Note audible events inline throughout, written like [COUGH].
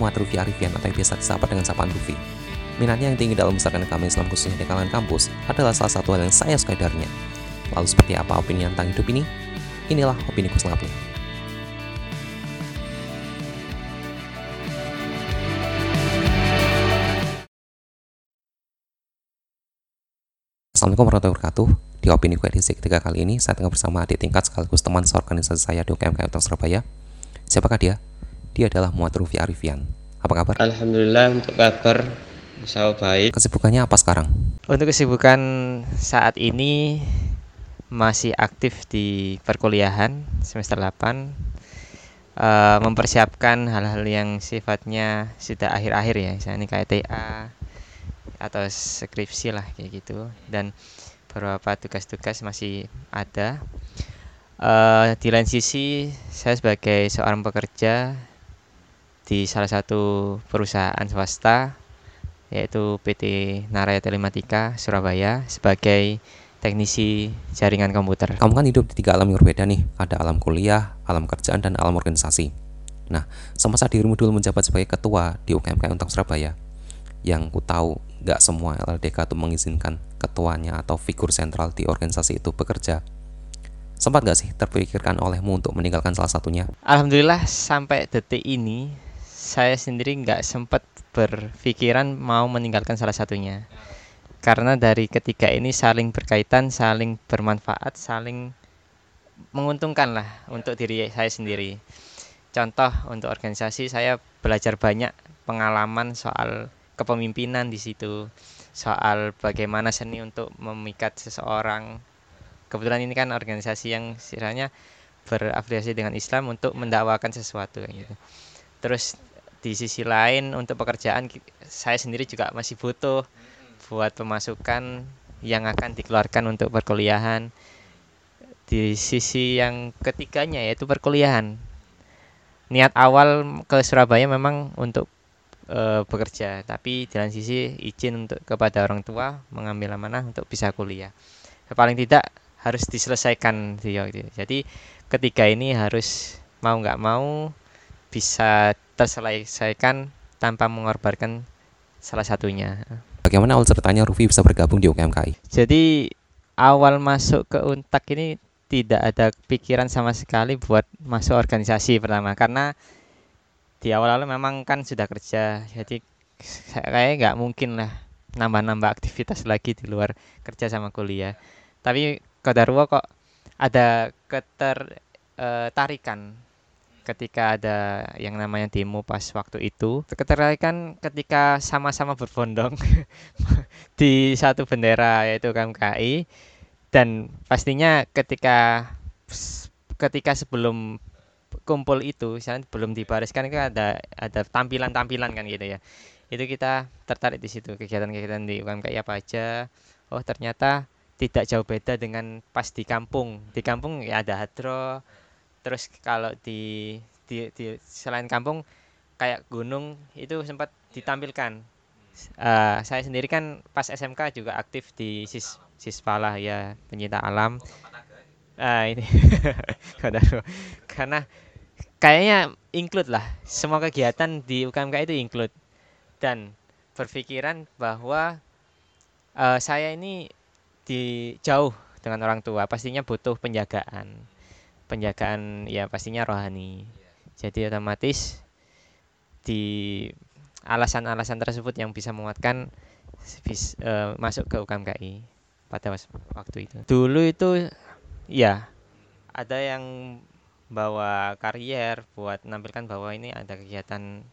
Muhammad Rufi Arifian atau yang biasa disapa dengan sapaan Rufi. Minatnya yang tinggi dalam membesarkan agama Islam khususnya di kalangan kampus adalah salah satu hal yang saya sukai darinya. Lalu seperti apa opini tentang hidup ini? Inilah opini ku selengkapnya. Assalamualaikum warahmatullahi wabarakatuh. Di opini ku edisi ketiga kali ini, saya tengah bersama adik tingkat sekaligus teman seorganisasi saya di UKM Kota Surabaya. Siapakah dia? Dia adalah Muhammad Rufi Arifian. Apa kabar? Alhamdulillah untuk kabar saya baik. Kesibukannya apa sekarang? Untuk kesibukan saat ini masih aktif di perkuliahan semester 8 Uh, mempersiapkan hal-hal yang sifatnya sudah akhir-akhir ya, misalnya kayak TA atau skripsi lah kayak gitu dan beberapa tugas-tugas masih ada. Uh, di lain sisi saya sebagai seorang pekerja di salah satu perusahaan swasta yaitu PT Naraya Telematika Surabaya sebagai teknisi jaringan komputer. Kamu kan hidup di tiga alam yang berbeda nih, ada alam kuliah, alam kerjaan, dan alam organisasi. Nah, semasa dirimu dulu menjabat sebagai ketua di UKMK Untak Surabaya, yang ku tahu nggak semua LLDK itu mengizinkan ketuanya atau figur sentral di organisasi itu bekerja. Sempat nggak sih terpikirkan olehmu untuk meninggalkan salah satunya? Alhamdulillah sampai detik ini saya sendiri nggak sempat berpikiran mau meninggalkan salah satunya karena dari ketiga ini saling berkaitan, saling bermanfaat, saling menguntungkan lah untuk diri saya sendiri. Contoh untuk organisasi saya belajar banyak pengalaman soal kepemimpinan di situ, soal bagaimana seni untuk memikat seseorang. Kebetulan ini kan organisasi yang istilahnya berafiliasi dengan Islam untuk mendakwakan sesuatu gitu. Terus di sisi lain untuk pekerjaan saya sendiri juga masih butuh buat pemasukan yang akan dikeluarkan untuk perkuliahan. Di sisi yang ketiganya yaitu perkuliahan. Niat awal ke Surabaya memang untuk e, bekerja tapi di sisi izin untuk kepada orang tua mengambil amanah untuk bisa kuliah. Paling tidak harus diselesaikan jadi ketiga ini harus mau nggak mau bisa terselesaikan tanpa mengorbankan salah satunya. Bagaimana awal ceritanya Rufi bisa bergabung di UKMKI? Jadi awal masuk ke Untak ini tidak ada pikiran sama sekali buat masuk organisasi pertama karena di awal-awal memang kan sudah kerja. Jadi kayak nggak mungkin lah nambah-nambah aktivitas lagi di luar kerja sama kuliah. Tapi Kodarwo kok ada ketertarikan ketika ada yang namanya demo pas waktu itu. Ketertarikan ketika sama-sama berbondong [LAUGHS] di satu bendera yaitu KMKI dan pastinya ketika ketika sebelum kumpul itu misalnya belum dibariskan kan ada ada tampilan-tampilan kan gitu ya. Itu kita tertarik di situ kegiatan-kegiatan di UMKI apa aja. Oh ternyata tidak jauh beda dengan pas di kampung. Di kampung ya ada hadro terus kalau di, di di selain kampung kayak gunung itu sempat ditampilkan. Uh, saya sendiri kan pas SMK juga aktif di sis Sispala ya pencinta alam. Uh, ini [LAUGHS] karena kayaknya include lah. Semua kegiatan di UKMK itu include. Dan berpikiran bahwa uh, saya ini di jauh dengan orang tua. Pastinya butuh penjagaan penjagaan ya pastinya rohani. Jadi otomatis di alasan-alasan tersebut yang bisa menguatkan bis, uh, masuk ke UKMKI pada waktu itu. Dulu itu ya ada yang bawa karier buat menampilkan bahwa ini ada kegiatan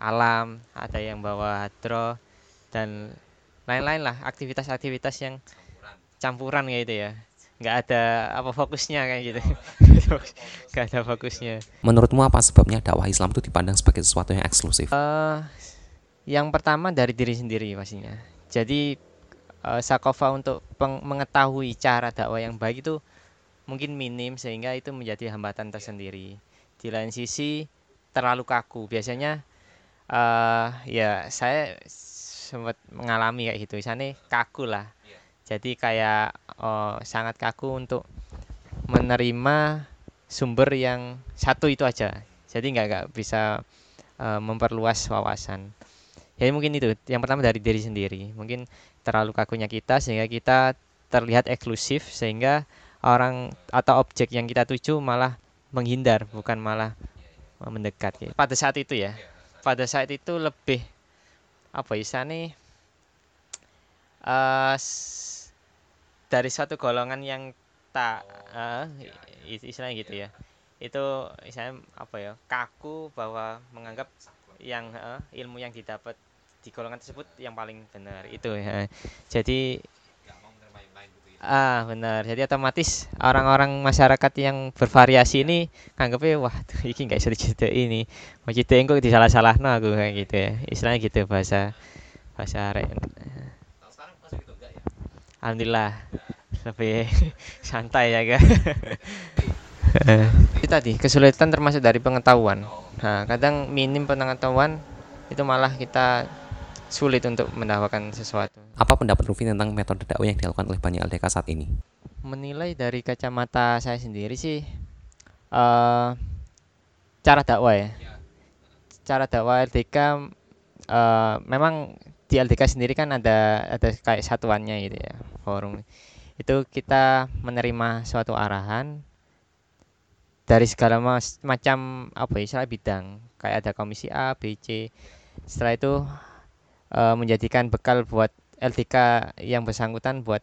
alam, ada yang bawa hadro dan lain-lain lah aktivitas-aktivitas yang campuran gitu ya nggak ada apa fokusnya kayak gitu. [LAUGHS] Nggak ada fokusnya. Menurutmu apa sebabnya dakwah Islam itu dipandang sebagai sesuatu yang eksklusif? Uh, yang pertama dari diri sendiri pastinya. Jadi uh, sakofa untuk mengetahui cara dakwah yang baik itu mungkin minim sehingga itu menjadi hambatan tersendiri. Di lain sisi terlalu kaku. Biasanya uh, ya saya sempat mengalami kayak gitu. Misalnya kaku lah jadi kayak oh, sangat kaku untuk menerima sumber yang satu itu aja. Jadi nggak nggak bisa uh, memperluas wawasan. Jadi mungkin itu yang pertama dari diri sendiri. Mungkin terlalu kakunya kita sehingga kita terlihat eksklusif sehingga orang atau objek yang kita tuju malah menghindar bukan malah mendekat gitu. pada saat itu ya. Pada saat itu lebih apa nih uh, dari satu golongan yang tak uh, istilahnya gitu ya. Itu istilahnya apa ya kaku bahwa menganggap yang uh, ilmu yang didapat di golongan tersebut yang paling benar itu ya jadi ah benar. Jadi otomatis orang-orang masyarakat yang bervariasi ini anggapnya wah [LAUGHS] tuh, ini nggak bisa cerita ini. Mau cerita kok disalah-salah no aku kayak gitu ya. Istilahnya gitu bahasa bahasa arek alhamdulillah lebih [LAUGHS] santai ya kan [LAUGHS] itu tadi kesulitan termasuk dari pengetahuan nah kadang minim pengetahuan itu malah kita sulit untuk mendakwakan sesuatu. Apa pendapat Rufi tentang metode dakwah yang dilakukan oleh banyak LDK saat ini? Menilai dari kacamata saya sendiri sih uh, cara dakwah ya. Cara dakwah LDK uh, eh, memang di LDK sendiri kan ada ada kayak satuannya gitu ya forum itu kita menerima suatu arahan dari segala macam apa ya bidang kayak ada komisi A, B, C. Setelah itu e, menjadikan bekal buat LDK yang bersangkutan buat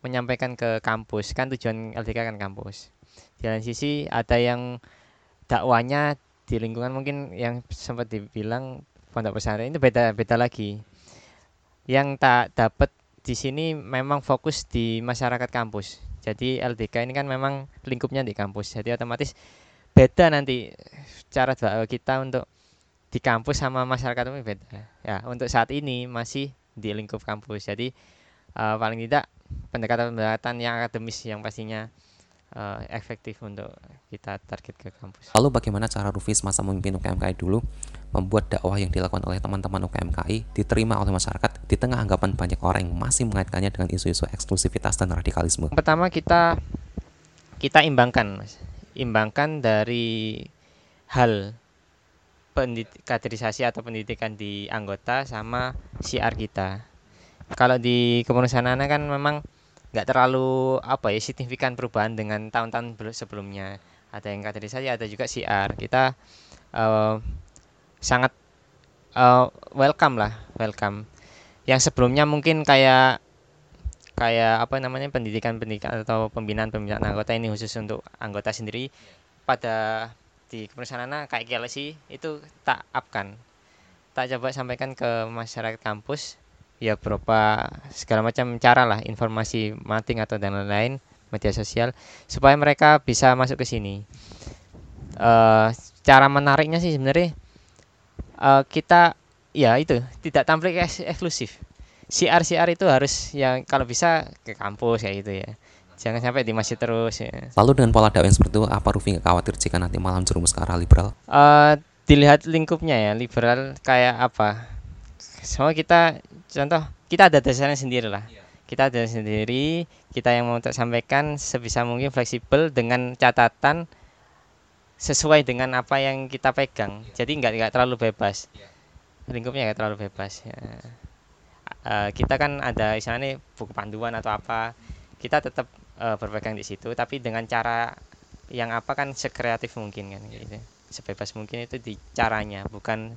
menyampaikan ke kampus. Kan tujuan LDK kan kampus. Di lain sisi ada yang dakwanya di lingkungan mungkin yang sempat dibilang pondok pesantren itu beda beda lagi. Yang tak dapat di sini memang fokus di masyarakat kampus. Jadi LDK ini kan memang lingkupnya di kampus. Jadi otomatis beda nanti cara kita untuk di kampus sama masyarakat itu beda. Ya, untuk saat ini masih di lingkup kampus. Jadi uh, paling tidak pendekatan-pendekatan yang akademis yang pastinya uh, efektif untuk kita target ke kampus. Lalu bagaimana cara Rufis masa memimpin UKMKI dulu membuat dakwah yang dilakukan oleh teman-teman UKMKI diterima oleh masyarakat di tengah anggapan banyak orang yang masih mengaitkannya dengan isu-isu eksklusivitas dan radikalisme? Pertama kita kita imbangkan, imbangkan dari hal kaderisasi atau pendidikan di anggota sama siar kita. Kalau di kepengurusan anak kan memang nggak terlalu apa ya signifikan perubahan dengan tahun-tahun sebelumnya ada yang kaderisasi ada juga siar kita uh, sangat uh, welcome lah welcome. Yang sebelumnya mungkin kayak kayak apa namanya pendidikan pendidikan atau pembinaan pembinaan anggota ini khusus untuk anggota sendiri pada di kepengurusan anak kayak sih itu tak upkan tak coba sampaikan ke masyarakat kampus ya berupa segala macam cara lah informasi mating atau dan lain-lain media sosial supaya mereka bisa masuk ke sini. Uh, cara menariknya sih sebenarnya uh, kita ya itu tidak tampil eksklusif. Siar siar itu harus yang kalau bisa ke kampus kayak gitu ya. Jangan sampai di masjid terus ya. lalu dengan pola dakwah seperti itu apa Rufi nggak khawatir jika nanti malam jerumus ke arah liberal? Uh, dilihat lingkupnya ya liberal kayak apa? Semua kita contoh kita ada dasarnya sendiri lah. Kita ada sendiri kita yang mau sampaikan sebisa mungkin fleksibel dengan catatan sesuai dengan apa yang kita pegang jadi nggak nggak terlalu bebas lingkupnya nggak terlalu bebas ya. uh, kita kan ada istilahnya buku panduan atau apa kita tetap uh, berpegang di situ tapi dengan cara yang apa kan sekreatif mungkin kan gitu sebebas mungkin itu di caranya bukan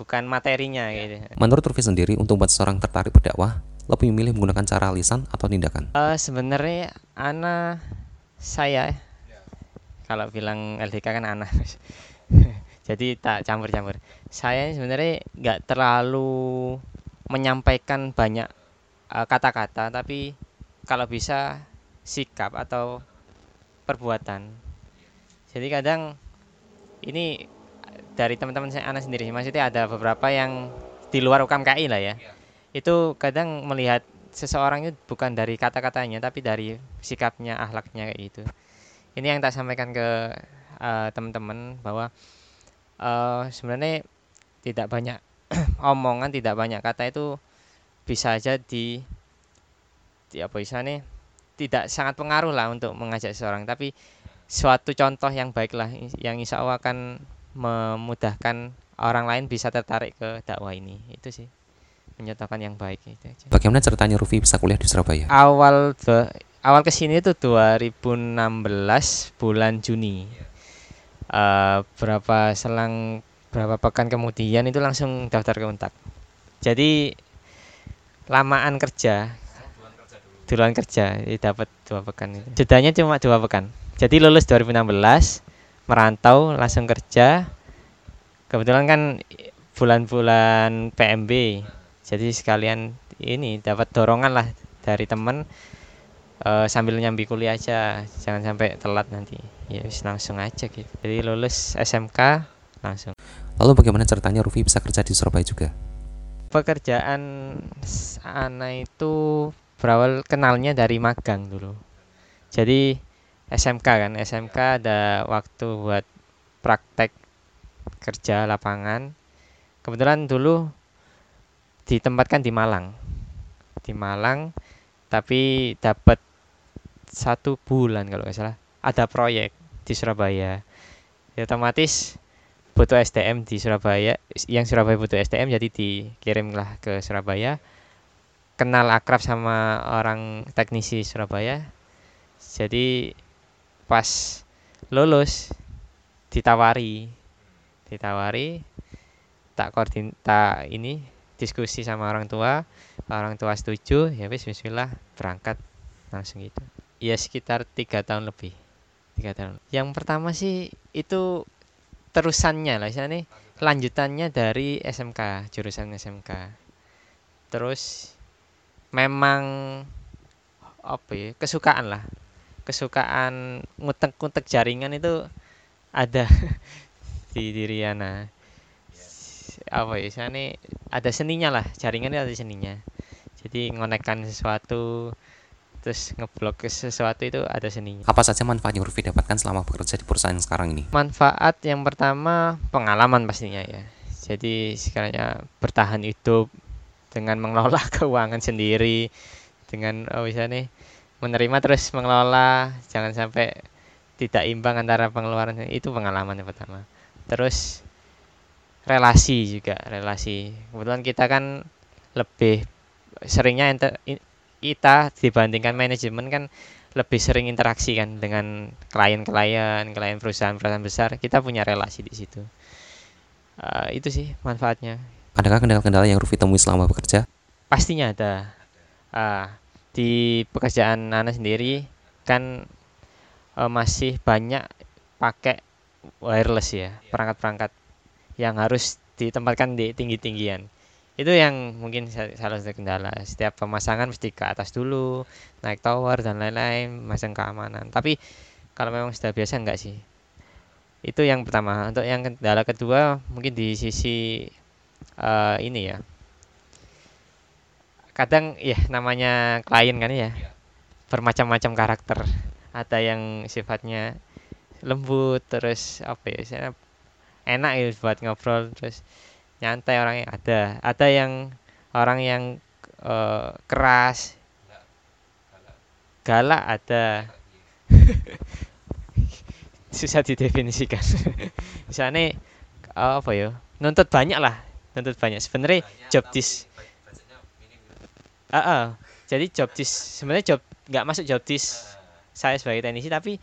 bukan materinya gitu. Menurut Rufi sendiri untuk buat seorang tertarik berdakwah lebih memilih menggunakan cara lisan atau tindakan? Uh, sebenarnya ana saya kalau bilang LDK kan anak [LAUGHS] jadi tak campur-campur. Saya sebenarnya nggak terlalu menyampaikan banyak eh, kata-kata uh, tapi kalau bisa sikap atau perbuatan. Jadi kadang ini dari teman-teman saya anak sendiri maksudnya ada beberapa yang di luar UKMKI lah ya. Itu kadang melihat seseorang itu bukan dari kata-katanya tapi dari sikapnya ahlaknya kayak gitu ini yang tak sampaikan ke uh, teman-teman bahwa uh, sebenarnya tidak banyak [CLEARS THROAT] omongan tidak banyak kata itu bisa aja di di apa istilahnya tidak sangat pengaruh lah untuk mengajak seseorang tapi suatu contoh yang baik lah yang insya Allah akan memudahkan orang lain bisa tertarik ke dakwah ini itu sih menyatakan yang baik itu aja. Bagaimana ceritanya Rufi bisa kuliah di Surabaya? awal awal ke sini itu 2016 bulan Juni. Eh, berapa selang berapa pekan kemudian itu langsung daftar ke Untak. Jadi lamaan kerja. Duluan kerja jadi dapat dua pekan jedanya cuma dua pekan. Jadi lulus 2016 merantau langsung kerja. Kebetulan kan bulan-bulan PMB jadi sekalian ini dapat dorongan lah dari temen eh, sambil nyambi kuliah aja. Jangan sampai telat nanti. Ya wis langsung aja gitu. Jadi lulus SMK langsung. Lalu bagaimana ceritanya Rufi bisa kerja di Surabaya juga? pekerjaan sana itu berawal kenalnya dari magang dulu. Jadi SMK kan. SMK ada waktu buat praktek kerja lapangan. Kebetulan dulu ditempatkan di Malang. Di Malang tapi dapat satu bulan kalau nggak salah. Ada proyek di Surabaya. Ya, otomatis butuh SDM di Surabaya. Yang Surabaya butuh SDM jadi dikirimlah ke Surabaya. Kenal akrab sama orang teknisi Surabaya. Jadi pas lulus ditawari. Ditawari tak koordin tak ini diskusi sama orang tua. Orang tua setuju ya bismillah berangkat. Langsung gitu ya sekitar tiga tahun lebih. Tiga tahun. Yang pertama sih itu terusannya lah istilahnya lanjutannya dari SMK jurusan SMK terus memang apa ya kesukaan lah. Kesukaan ngutek-ngutek jaringan itu ada [LAUGHS] di diri Ana apa ya istilahnya ada seninya lah jaringan itu ada seninya. Jadi ngonekkan sesuatu terus ngeblok ke sesuatu itu ada seninya Apa saja manfaat yang Rufi dapatkan selama bekerja di perusahaan yang sekarang ini? manfaat yang pertama pengalaman pastinya ya. Jadi sekiranya bertahan hidup dengan mengelola [LAUGHS] keuangan sendiri dengan oh bisa nih menerima terus mengelola jangan sampai tidak imbang antara pengeluaran itu pengalaman yang pertama. Terus relasi juga relasi. Kebetulan kita kan lebih seringnya inter- kita dibandingkan manajemen kan lebih sering interaksi kan dengan klien-klien, klien perusahaan-perusahaan besar, kita punya relasi di situ. Eh, itu sih manfaatnya. Adakah kendala-kendala yang Rufi temui selama bekerja? Pastinya ada. Ah, di pekerjaan Nana sendiri kan eh, masih banyak pakai wireless ya, perangkat-perangkat yang harus ditempatkan di tinggi-tinggian. Itu yang mungkin sa- salah satu kendala. Setiap pemasangan mesti ke atas dulu, naik tower dan lain-lain, masang keamanan. Tapi kalau memang sudah biasa enggak sih. Itu yang pertama. Untuk yang kendala kedua mungkin di sisi eh, ini ya. Kadang ya namanya klien kan ya. Bermacam-macam karakter. Ada yang sifatnya lembut terus apa ya saya enak ya buat ngobrol terus nyantai orangnya. Ada. Ada yang orang yang eh, keras. Galak. Ada. [LAUGHS] Susah didefinisikan. [LAUGHS] Misalnya eh, apa ya? Nuntut banyak lah. Nuntut banyak. Sebenarnya job dis Ah, ah. jadi job dis sebenarnya job nggak masuk job dis saya sebagai teknisi tapi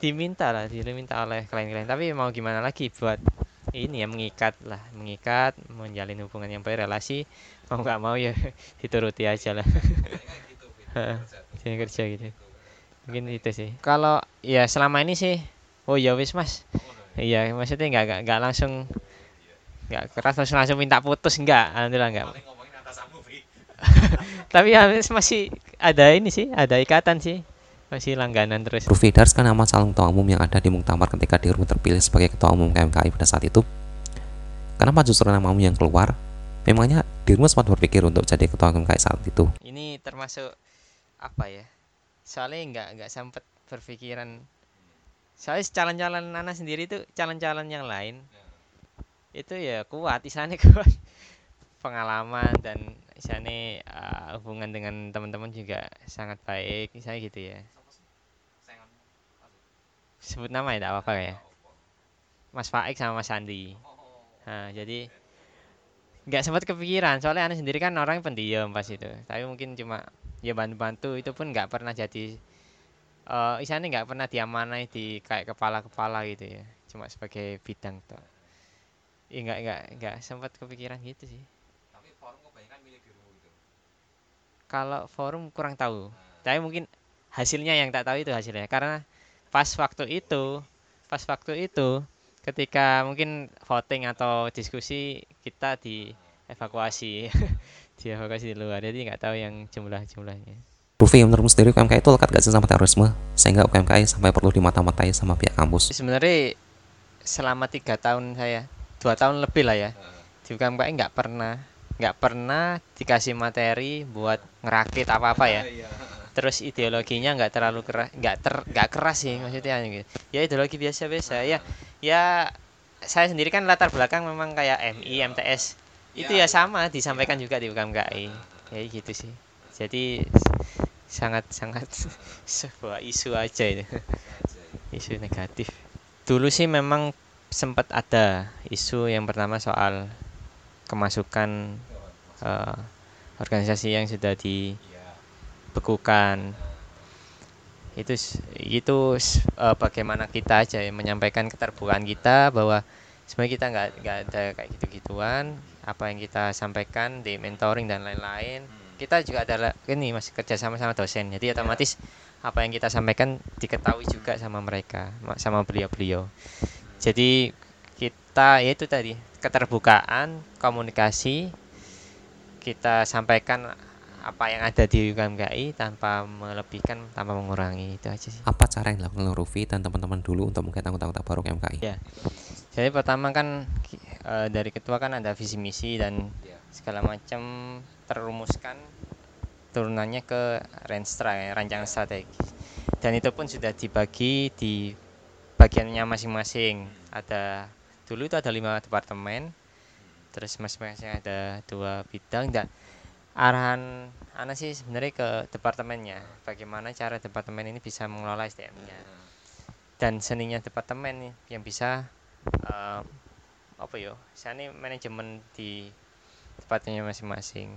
diminta lah diminta oleh klien-klien. Tapi mau gimana lagi buat ini ya mengikat lah mengikat menjalin hubungan yang baik relasi. Mau nggak mau ya [LAUGHS] dituruti aja lah. [LAUGHS] Jadi kerja gitu. Mungkin itu sih. Kalau ya selama ini sih oh ya wis mas. Iya maksudnya nggak nggak nggak langsung nggak keras langsung langsung minta putus enggak alhamdulillah enggak [LAUGHS] tapi ya masih ada ini sih ada ikatan sih masih langganan terus Rufi Dars kan nama calon ketua umum yang ada di Muktamar ketika dirimu terpilih sebagai ketua umum KMKI pada saat itu. Kenapa justru namamu yang keluar? Memangnya dirimu sempat berpikir untuk jadi ketua KMKI saat itu? ini termasuk apa ya soalnya nggak nggak sempet berpikiran soalnya calon-calon anak sendiri itu calon-calon yang lain itu ya kuat istilahnya [LAUGHS] kuat pengalaman dan istilahnya uh, hubungan dengan teman-teman juga sangat baik misalnya gitu ya. Sebut nama ya tidak apa-apa ya. Mas Faik sama Mas Andi Nah, jadi nggak sempat kepikiran soalnya aneh sendiri kan orang pendiam pas itu. Tapi mungkin cuma ya bantu-bantu itu pun nggak pernah jadi uh, isane nggak pernah diamanai di kayak kepala-kepala gitu ya. Cuma sebagai bidang tuh ya nggak nggak nggak sempat kepikiran gitu sih Tapi forum kebanyakan milih dirimu gitu. Kalau forum kurang tahu. Tapi mungkin hasilnya yang tak tahu itu hasilnya. Karena pas waktu itu pas waktu itu ketika mungkin voting atau diskusi kita di evakuasi [LAUGHS] dievakuasi di luar. Jadi nggak tahu yang jumlah-jumlahnya. Rufi, menurutmu sendiri UMKM itu lekat gak sih sama terorisme? Sehingga UMKM sampai perlu dimata-matai sama pihak kampus? sebenarnya selama tiga tahun saya dua tahun lebih lah ya di UMKM nggak pernah nggak pernah dikasih materi buat ngerakit apa apa ya [LAUGHS] terus ideologinya nggak terlalu keras nggak ter nggak keras sih maksudnya gitu. ya ideologi biasa biasa ya ya saya sendiri kan latar belakang memang kayak MI MTS itu ya sama disampaikan juga di UKMKI. Ya gitu sih. Jadi sangat sangat [LAUGHS] sebuah isu aja itu. Isu negatif. Dulu sih memang sempat ada isu yang pertama soal kemasukan eh, organisasi yang sudah dibekukan. Itu itu eh, bagaimana kita aja ya menyampaikan keterbukaan kita bahwa sebenarnya kita nggak nggak ada kayak gitu-gituan. Apa yang kita sampaikan di mentoring dan lain-lain. Kita juga adalah ini masih kerja sama sama dosen. Jadi otomatis apa yang kita sampaikan diketahui juga sama mereka ma- sama beliau-beliau. Jadi kita ya itu tadi keterbukaan komunikasi. Kita sampaikan apa yang ada di UKMKI tanpa melebihkan tanpa mengurangi itu aja sih. Apa cara yang dilakukan Rufi dan teman-teman dulu untuk mengait anggota-anggota baru UMKI? Ya. jadi pertama kan eh, dari ketua kan ada visi misi dan segala macam terumuskan turunannya ke Renstra ya, rancangan strategi dan itu pun sudah dibagi di bagiannya masing-masing. Ada dulu itu ada lima departemen. Terus masing-masing ada dua bidang. Dan arahan Ana sih sebenarnya ke departemennya. Bagaimana cara departemen ini bisa mengelola SDM-nya dan seninya departemen yang bisa eh, apa yo saya ini manajemen di departemennya masing-masing.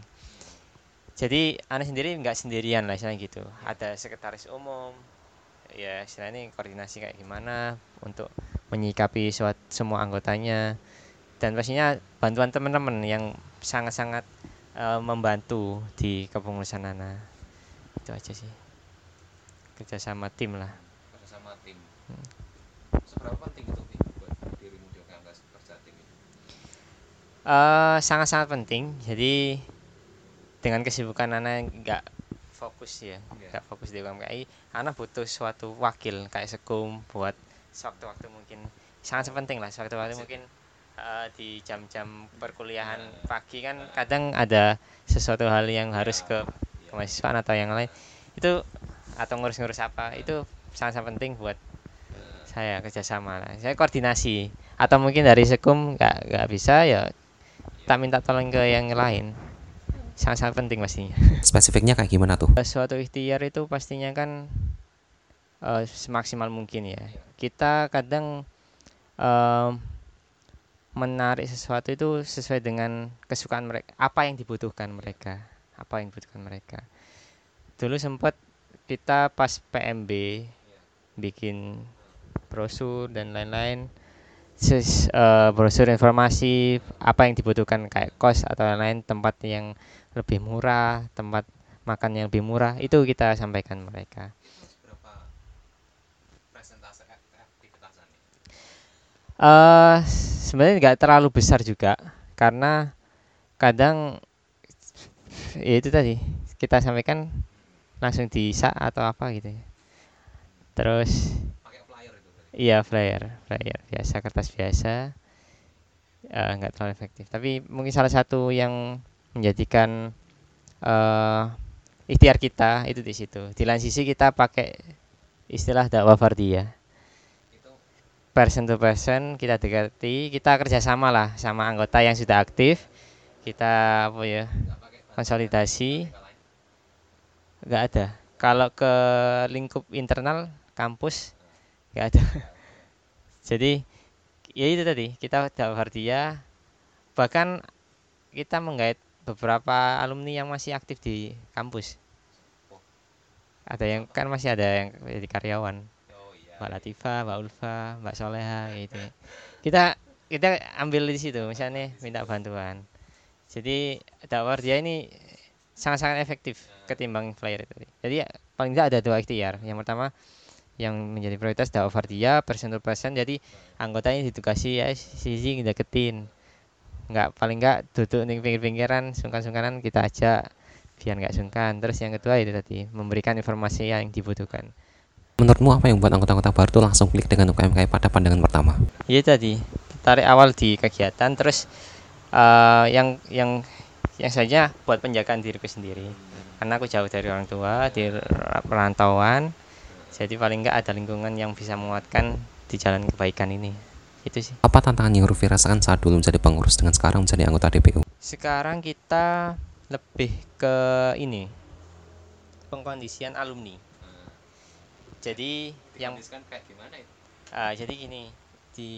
Jadi Ana sendiri nggak sendirian lah istilahnya gitu. Ada sekretaris umum ya istilahnya ini koordinasi kayak gimana untuk menyikapi suat- semua anggotanya. Dan pastinya bantuan teman-teman yang sangat-sangat eh, membantu di kepengurusan Ana itu aja sih. Kerjasama tim lah. Bersama tim. Seberapa penting itu buat dirimu di kerja tim itu? Eh, sangat-sangat penting. Jadi dengan kesibukan anak nggak fokus ya, nggak fokus di UMKI, anak butuh suatu wakil kayak sekum buat sewaktu-waktu mungkin. Sangat penting lah sewaktu-waktu mungkin eh, di jam-jam perkuliahan pagi kan kadang ada sesuatu hal yang harus ke kemahasiswaan atau yang lain. Itu atau ngurus-ngurus apa itu sangat-sangat penting buat saya kerjasama lah. Saya koordinasi. Atau mungkin dari sekum nggak nggak bisa ya tak minta tolong ke yang lain. Sangat-sangat penting pastinya. Spesifiknya kayak gimana tuh? suatu ikhtiar itu pastinya kan eh, semaksimal mungkin ya. Kita kadang em, menarik sesuatu itu sesuai dengan kesukaan mereka apa yang dibutuhkan mereka apa yang dibutuhkan mereka. Dulu sempat kita pas PMB bikin brosur dan lain-lain eh, brosur informasi apa yang dibutuhkan kayak kos atau lain-lain tempat yang lebih murah tempat makan yang lebih murah itu kita sampaikan mereka eh sebenarnya nggak terlalu besar juga karena kadang ya itu tadi kita sampaikan langsung di sa atau apa gitu ya. Terus iya flyer flyer biasa kertas biasa eh, nggak terlalu efektif. Tapi mungkin salah satu yang menjadikan eh ikhtiar kita itu di situ. Di lain sisi kita pakai istilah dakwah fardiyah person to person kita dekati kita kerjasama lah sama anggota yang sudah aktif. Kita apa ya konsolidasi. Nggak ada. Kalau ke lingkup internal kampus nggak ada. [LAUGHS] Jadi ya itu tadi kita fardiyah bahkan kita menggait beberapa alumni yang masih aktif di kampus. Ada yang kan masih ada yang jadi karyawan Mbak Latifah, Mbak Ulfa, Mbak Soleha gitu. Kita kita ambil di situ misalnya minta bantuan. Jadi dakwah dia ini sangat-sangat efektif ketimbang flyer itu. Jadi paling tidak ada dua ikhtiar. Yang pertama yang menjadi prioritas dakwah fardiyah persen per persen jadi anggotanya ditugasi ya sisi deketin nggak paling nggak duduk di pinggir-pinggiran sungkan-sungkanan kita ajak biar nggak sungkan terus yang kedua itu tadi memberikan informasi yang dibutuhkan Menurutmu apa yang membuat anggota-anggota baru itu langsung klik dengan UKMKI pada pandangan pertama? Iya tadi. Tarik awal di kegiatan terus uh, yang yang yang saja buat penjagaan diriku sendiri. Karena aku jauh dari orang tua di perantauan jadi paling nggak ada lingkungan yang bisa menguatkan di jalan kebaikan ini. Itu sih. Apa tantangan yang Rufi rasakan saat dulu menjadi pengurus dengan sekarang menjadi anggota DPU? sekarang kita lebih ke ini pengkondisian alumni jadi yang kayak gimana itu? ah, jadi gini di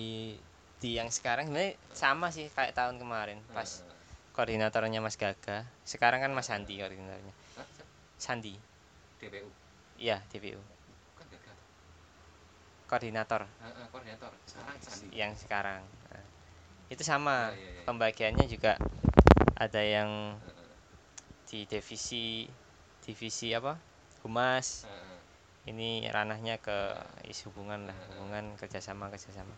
di yang sekarang sebenarnya sama sih kayak tahun kemarin pas koordinatornya Mas Gaga. Sekarang kan Mas Sandi koordinatornya. Sandi. DPU iya DPU kan koordinator. Koordinator. Sekarang yang sekarang. Nah, itu sama. Iya, iya, iya. pembagiannya juga ada yang di divisi divisi apa? Humas ini ranahnya ke isu hubungan lah hubungan kerjasama kerjasama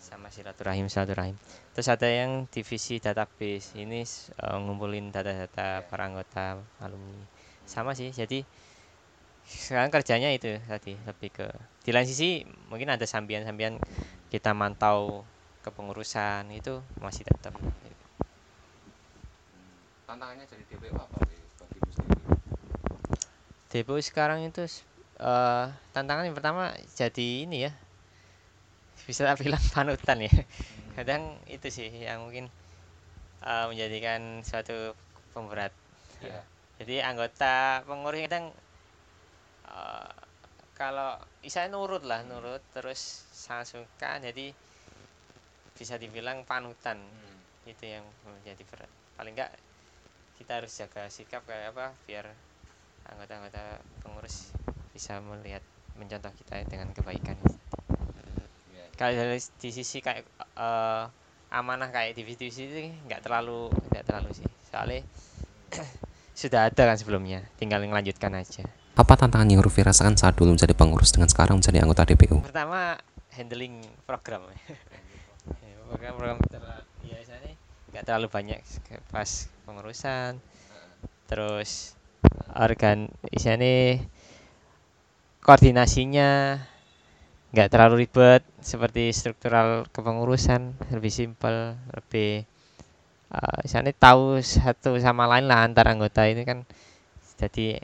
sama silaturahim silaturahim. Terus ada yang divisi database ini eh, ngumpulin data-data para anggota alumni. Sama sih jadi sekarang kerjanya itu tadi lebih ke di lain sisi mungkin ada sambian-sambian kita mantau kepengurusan itu masih tetap. Tantangannya jadi DPU apa bagimu sendiri? DPU sekarang itu eh tantangan yang pertama jadi ini ya. Bisa bilang [LAUGHS] panutan ya. Kadang itu sih yang mungkin eh, menjadikan suatu pemberat. Iya. jadi anggota pengurus kadang eh, kalau bisa nurut lah nurut terus sangat suka jadi bisa dibilang panutan. Itu yang menjadi berat. Paling enggak kita harus jaga sikap kayak apa biar anggota-anggota pengurus bisa melihat mencontoh kita dengan kebaikan kalau dari di sisi kayak eh, amanah kayak divisi itu nggak terlalu nggak terlalu sih. Soalnya [CLEARS THROAT] sudah ada kan sebelumnya tinggal melanjutkan aja. Apa tantangan yang Rufi rasakan saat dulu menjadi pengurus dengan sekarang menjadi anggota DPU? pertama handling program. [LAUGHS] Program-program biasanya nggak terlalu banyak pas pengurusan. Terus organ isinya koordinasinya nggak terlalu ribet seperti struktural kepengurusan lebih simpel lebih uh, misalnya tahu satu sama lain lah antar anggota ini kan jadi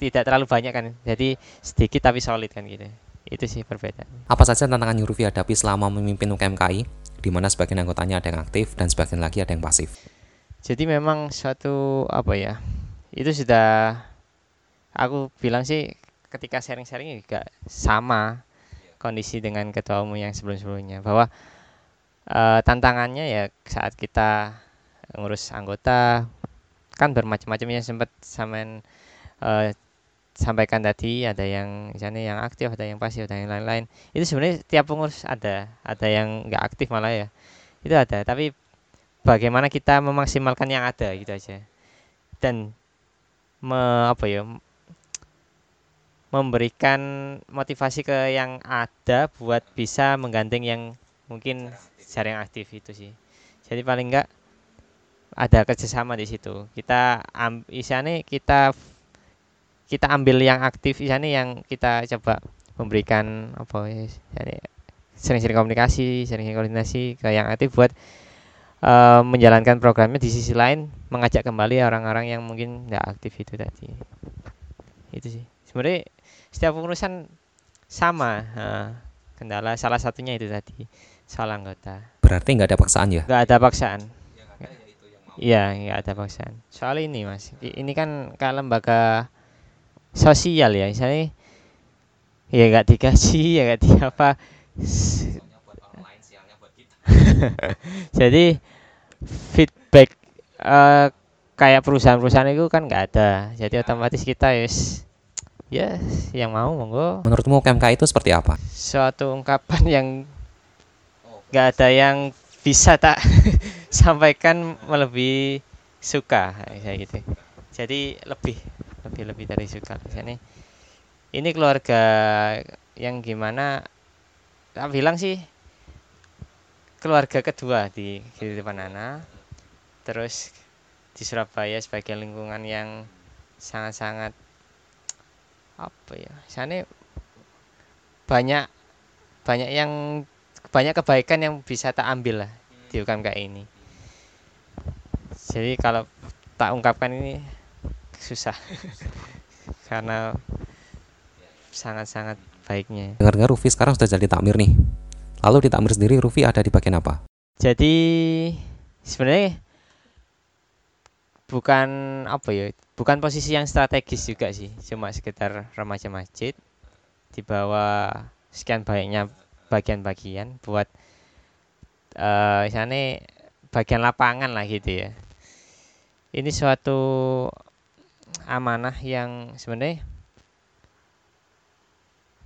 tidak terlalu banyak kan jadi sedikit tapi solid kan gitu itu sih perbedaan Apa saja tantangan yang Rufi hadapi selama memimpin UKMKI, di mana sebagian anggotanya ada yang aktif dan sebagian lagi ada yang pasif? Jadi memang suatu apa ya? Itu sudah aku bilang sih ketika sharing-sharing juga sama kondisi dengan ketua umum yang sebelum-sebelumnya. Bahwa eh, tantangannya ya saat kita ngurus anggota kan bermacam-macam ya. Sempat samen eh, sampaikan tadi ada yang misalnya yang aktif ada yang pasif ada yang lain-lain. Itu sebenarnya tiap pengurus ada ada yang nggak aktif malah ya. Itu ada tapi bagaimana kita memaksimalkan yang ada gitu aja. Dan me, apa ya memberikan motivasi ke yang ada buat bisa menggandeng yang mungkin jarang aktif. itu sih. Jadi paling enggak ada kerjasama di situ. Kita am, isane kita kita ambil yang aktif isane yang kita coba memberikan apa ya sering-sering komunikasi sering-sering koordinasi ke yang aktif buat eh, menjalankan programnya di sisi lain mengajak kembali orang-orang yang mungkin nggak aktif itu tadi. Itu sih. Sebenarnya setiap pengurusan sama eh, kendala salah satunya itu tadi soal anggota. Berarti nggak ada paksaan ya? nggak ada paksaan. Iya nggak ada paksaan. Soal ini mas i- ini kan kayak lembaga sosial ya misalnya ya nggak digaji [LAUGHS] ya nggak di apa. [LAUGHS] Jadi feedback eh, kayak perusahaan-perusahaan itu kan nggak ada. Jadi otomatis kita yes ya yang mau monggo. Menurutmu UKMK itu seperti apa? suatu ungkapan yang nggak ada yang bisa tak [LAUGHS] sampaikan melebihi suka kayak gitu. Jadi lebih lebih lebih dari suka. Ini ini keluarga yang gimana tak bilang sih keluarga kedua di kehidupan Nana. Terus di Surabaya sebagai lingkungan yang sangat-sangat apa ya sana banyak banyak yang banyak kebaikan yang bisa tak ambil lah di UKMK ini jadi kalau tak ungkapkan ini susah [LAUGHS] karena sangat-sangat baiknya Dengar-dengar Rufi sekarang sudah jadi takmir nih. Lalu di takmir sendiri Rufi ada di bagian apa? jadi sebenarnya bukan apa ya bukan posisi yang strategis juga sih cuma sekitar remaja masjid di bawah sekian banyaknya bagian-bagian buat eh sana bagian lapangan lah gitu ya. Ini suatu amanah yang sebenarnya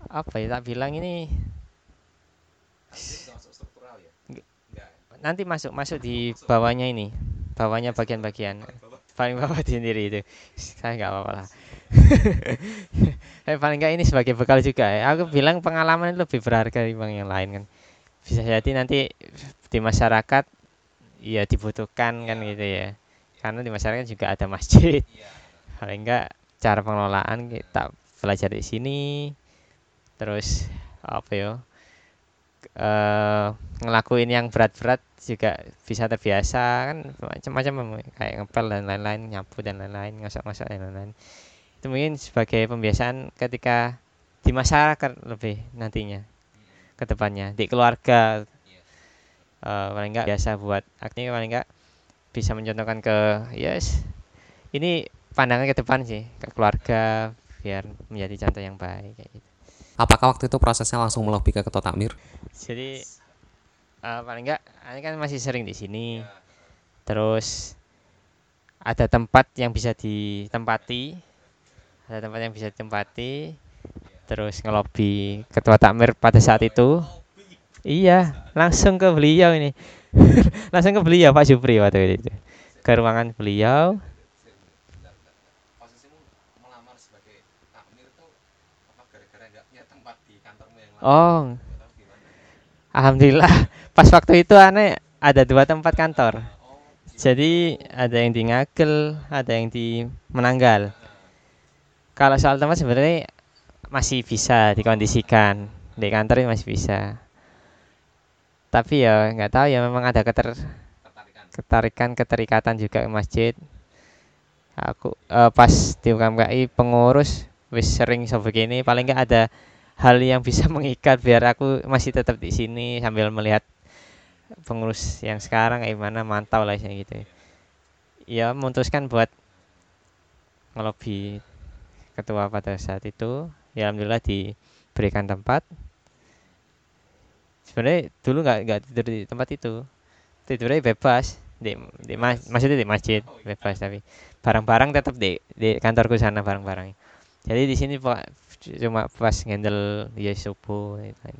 apa ya tak bilang ini nanti masuk masuk di bawahnya ini bawahnya bagian-bagian paling di [LAUGHS] sendiri itu. Saya nggak apa-apa lah. [LAUGHS] Eh, paling nggak ini sebagai bekal juga ya. Aku bilang pengalaman itu lebih berharga dibanding yang lain kan. Bisa jadi nanti di masyarakat ya dibutuhkan kan gitu ya. Karena di masyarakat juga ada masjid. Paling enggak cara pengelolaan kita belajar di sini. Terus apa ya eh ngelakuin yang berat-berat juga bisa terbiasa kan macam-macam kayak ngepel dan lain-lain nyapu dan lain-lain ngosok-ngosok dan lain-lain. Itu mungkin sebagai pembiasaan ketika di masyarakat lebih nantinya ke depannya di keluarga. Eh, paling enggak biasa buat artinya paling enggak bisa mencontohkan ke yes ini pandangan ke depan sih ke keluarga biar menjadi contoh yang baik kayak gitu. Apakah waktu itu prosesnya langsung melobi ke ketua takmir? jadi eh, paling enggak ini kan masih sering di sini. Terus ada tempat yang bisa ditempati. Ada tempat yang bisa ditempati. Terus ngelobi ketua takmir pada saat itu. Iya langsung ke beliau ini. [LAUGHS] Langsung ke beliau Pak Supri waktu itu. Ke ruangan beliau. Oh, Alhamdulillah [LAUGHS] pas waktu itu aneh ada dua tempat kantor. Jadi ada yang di Ngagel, ada yang di Menanggal. Kalau soal tempat sebenarnya masih bisa dikondisikan di kantor masih bisa. Tapi ya nggak tahu ya memang ada keter ketarikan keterikatan juga ke masjid. Aku eh, pas di UKMKI pengurus wis sering so begini paling nggak ada hal yang bisa [LAUGHS] mengikat biar aku masih tetap di sini sambil melihat pengurus yang sekarang kayak gimana mantau lah gitu. Ya memutuskan buat ngelobi ketua pada saat itu. Ya alhamdulillah diberikan tempat. Sebenarnya dulu nggak nggak tidur di tempat itu. Tidurnya bebas di, di mas, maksudnya di masjid bebas tapi barang-barang tetap di di kantorku sana barang-barang jadi di sini cuma pas ngendel ya subuh gitu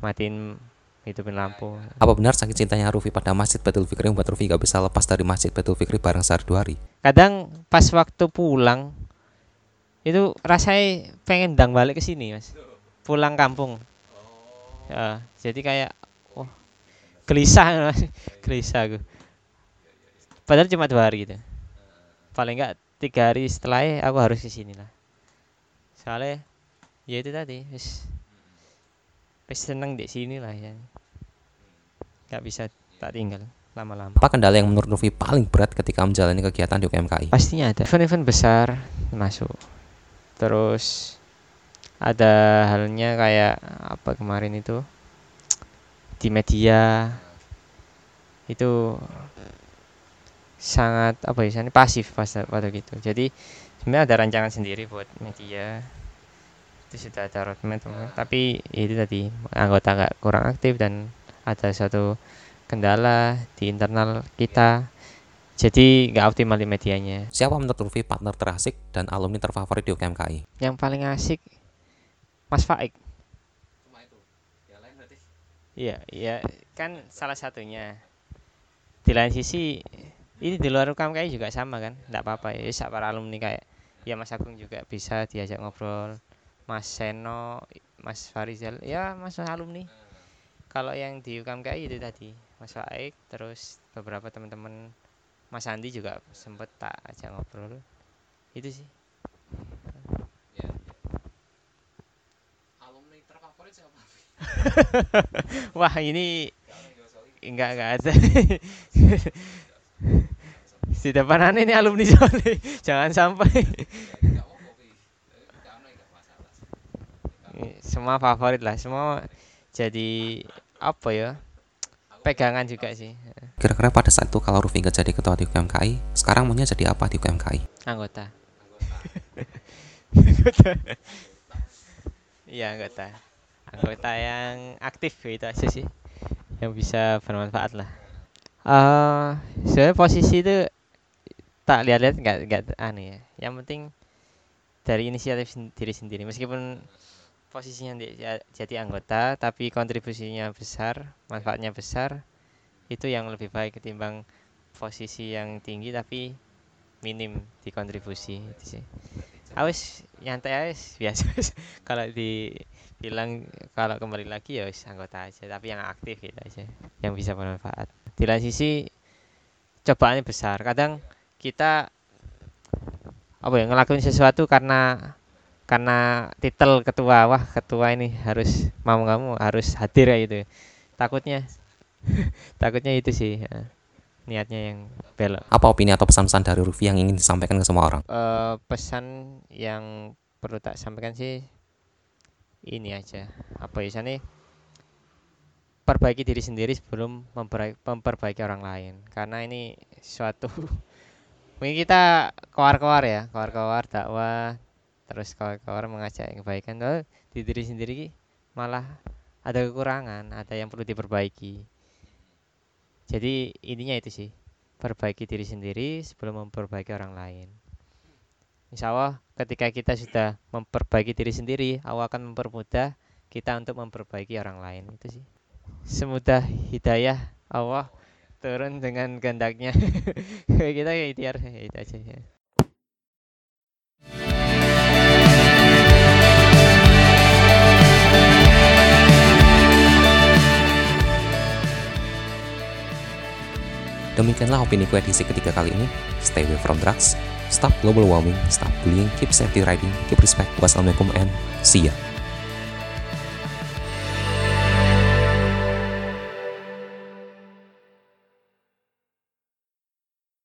matiin hidupin lampu. Apa benar saking cintanya Rufi pada Masjid Baitul Fikri? Membuat Rufi gak bisa lepas dari Masjid Baitul Fikri bareng sehari dua hari? kadang pas waktu pulang itu rasanya pengen dang balik ke sini mas. Pulang kampung. Ya, jadi kayak wah gelisah [LAUGHS] mas. Gelisah aku. Padahal cuma dua hari gitu. Paling enggak tiga hari setelahnya aku harus ke sini lah soalnya ya itu tadi wis wis seneng di sini lah ya. Nggak bisa tak tinggal lama-lama. Apa kendala yang menurut Rufi paling berat ketika menjalani kegiatan di UKMKI? pastinya ada. Event-event besar masuk. Terus ada halnya kayak apa kemarin itu? Di media. Itu sangat apa ya pasif pas pada gitu. Jadi sebenarnya ada rancangan sendiri buat media. Itu sudah ada roadmap teman. tapi ya itu tadi anggota nggak kurang aktif dan ada satu kendala di internal kita. Jadi nggak optimal di medianya. Siapa menurut Lutfi partner terasik dan alumni terfavorit di UKMKI? yang paling asik Mas Faik. Iya iya. Kan salah satunya. Di lain sisi ini di luar UKMKI juga sama kan? Nggak apa-apa ya para alumni kayak ya Mas Agung juga bisa diajak ngobrol. Mas Seno Mas Farizal ya Mas alumni. Kalau yang di UKMKI itu tadi Mas Faik terus beberapa teman-teman Mas Andi juga sempet tak ajak ngobrol. Itu sih. Alumni terfavorit siapa? [LAUGHS] wah ini enggak enggak ada [LAUGHS] [LAUGHS] di depan aneh ini alumni soalnya [LAUGHS] jangan sampai. [LAUGHS] Semua favorit lah semua jadi apa ya? Pegangan juga sih. Kira-kira pada saat itu kalau Rufi nggak jadi ketua di UKMKI, sekarang maunya jadi apa di UKMKI? anggota. Anggota. Iya anggota. Anggota yang aktif itu aja sih yang bisa bermanfaat lah. Eh sebenarnya posisi itu tak lihat-lihat nggak nggak aneh ya. Yang penting dari inisiatif sen- diri sendiri. Meskipun posisinya di- ja- jadi anggota tapi kontribusinya besar manfaatnya besar itu yang lebih baik ketimbang posisi yang tinggi tapi minim di kontribusi itu sih. Awis nyantai awis biasa. [LAUGHS] Kalau dibilang kalau kembali lagi ya anggota aja tapi yang aktif gitu aja yang bisa bermanfaat. Di lain sisi cobaannya besar. Kadang kita apa ya ngelakuin sesuatu karena karena titel ketua wah ketua ini harus mau mau harus hadir ya gitu takutnya [LAUGHS] takutnya itu sih ya. niatnya yang belok Apa opini atau pesan-pesan dari Rufi yang ingin disampaikan ke semua orang? Eh, pesan yang perlu tak sampaikan sih ini aja apa ya nih perbaiki diri sendiri sebelum memperbaiki orang lain karena ini suatu [LAUGHS] mungkin kita koar-koar ya koar-koar dakwah terus koar-koar mengajak kebaikan. Oh, di diri sendiri malah ada kekurangan ada yang perlu diperbaiki. Jadi intinya itu sih perbaiki diri sendiri sebelum memperbaiki orang lain. Insya Allah ketika kita sudah memperbaiki diri sendiri Allah akan mempermudah kita untuk memperbaiki orang lain. Itu sih. Semudah hidayah Allah turun dengan kehendaknya [LAUGHS] kita ya ikhtiar ya itu aja ya. Demikianlah opini ku edisi ketiga kali ini. Stay away from drugs, stop global warming, stop bullying, keep safety riding, keep respect. Wassalamualaikum and see ya.